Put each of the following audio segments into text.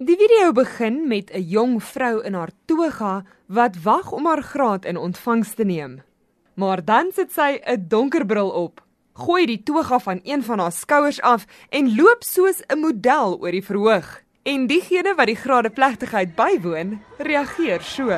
Die video begin met 'n jong vrou in haar toga wat wag om haar graad in ontvangs te neem. Maar dan sit sy 'n donker bril op, gooi die toga van een van haar skouers af en loop soos 'n model oor die verhoog. En diegene wat die graadeplegtigheid bywoon, reageer so.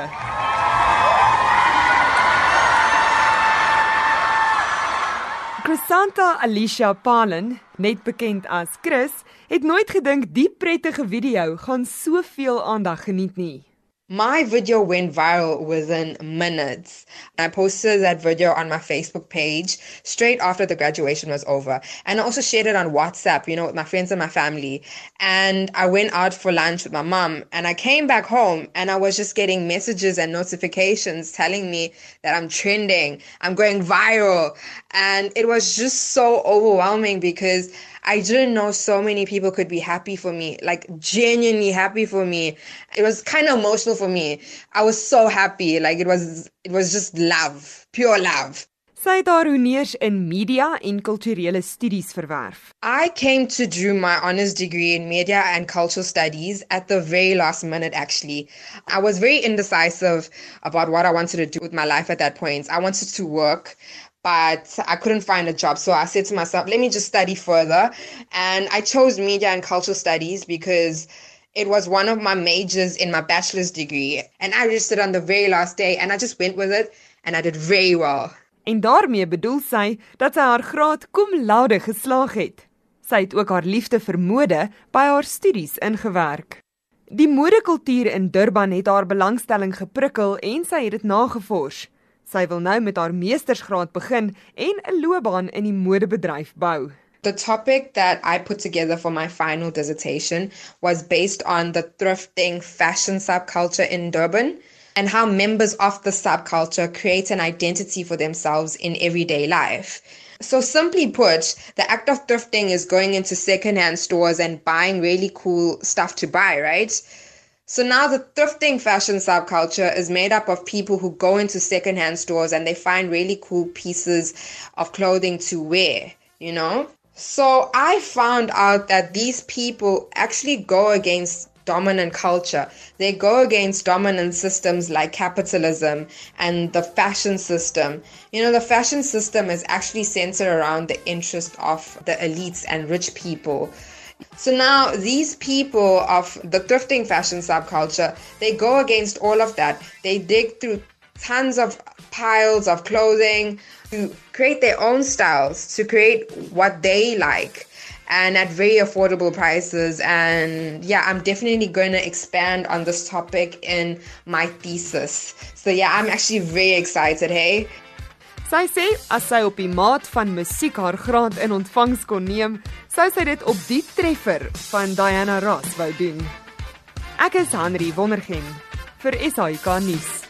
Crisanta Alicia Palen, net bekend as Chris, het nooit gedink die prettige video gaan soveel aandag geniet nie. My video went viral within minutes. I posted that video on my Facebook page straight after the graduation was over. And I also shared it on WhatsApp, you know, with my friends and my family. And I went out for lunch with my mom. And I came back home and I was just getting messages and notifications telling me that I'm trending, I'm going viral. And it was just so overwhelming because I didn't know so many people could be happy for me, like genuinely happy for me. It was kind of emotional for me. I was so happy, like it was it was just love, pure love. Sy het haar honeurs in media en kulturele studies verwerf. I came to do my honors degree in media and cultural studies at the very last minute actually. I was very indecisive about what I wanted to do with my life at that point. I wanted to work but I couldn't find a job. So I said to myself, let me just study further. And I chose media and cultural studies because it was one of my majors in my bachelor's degree. And I registered on the very last day and I just went with it and I did very well. En daarmee bedoel sy dat sy haar graad cum laude geslaag het. Sy het ook haar liefde vir mode by haar studies ingewerk. Die modekultuur in Durban het haar belangstelling geprikkel en sy het dit nagevors. Sy wil nou met haar meestersgraad begin en 'n loopbaan in die modebedryf bou. The topic that I put together for my final dissertation was based on the thrifting fashion subculture in Durban and how members of the subculture create an identity for themselves in everyday life. So, simply put, the act of thrifting is going into secondhand stores and buying really cool stuff to buy, right? So now the thrifting fashion subculture is made up of people who go into secondhand stores and they find really cool pieces of clothing to wear, you know? So I found out that these people actually go against dominant culture. They go against dominant systems like capitalism and the fashion system. You know, the fashion system is actually centered around the interest of the elites and rich people. So now these people of the thrifting fashion subculture, they go against all of that. They dig through tons of piles of clothing to create their own styles, to create what they like and at very affordable prices. And yeah, I'm definitely going to expand on this topic in my thesis. So yeah, I'm actually very excited. Hey. Sy sê as sy op die maat van musiek haar graad in ontvangs kon neem, sou sy dit op die treffer van Diana Ross wou doen. Ek is Henry Wondergem vir SAK nuus.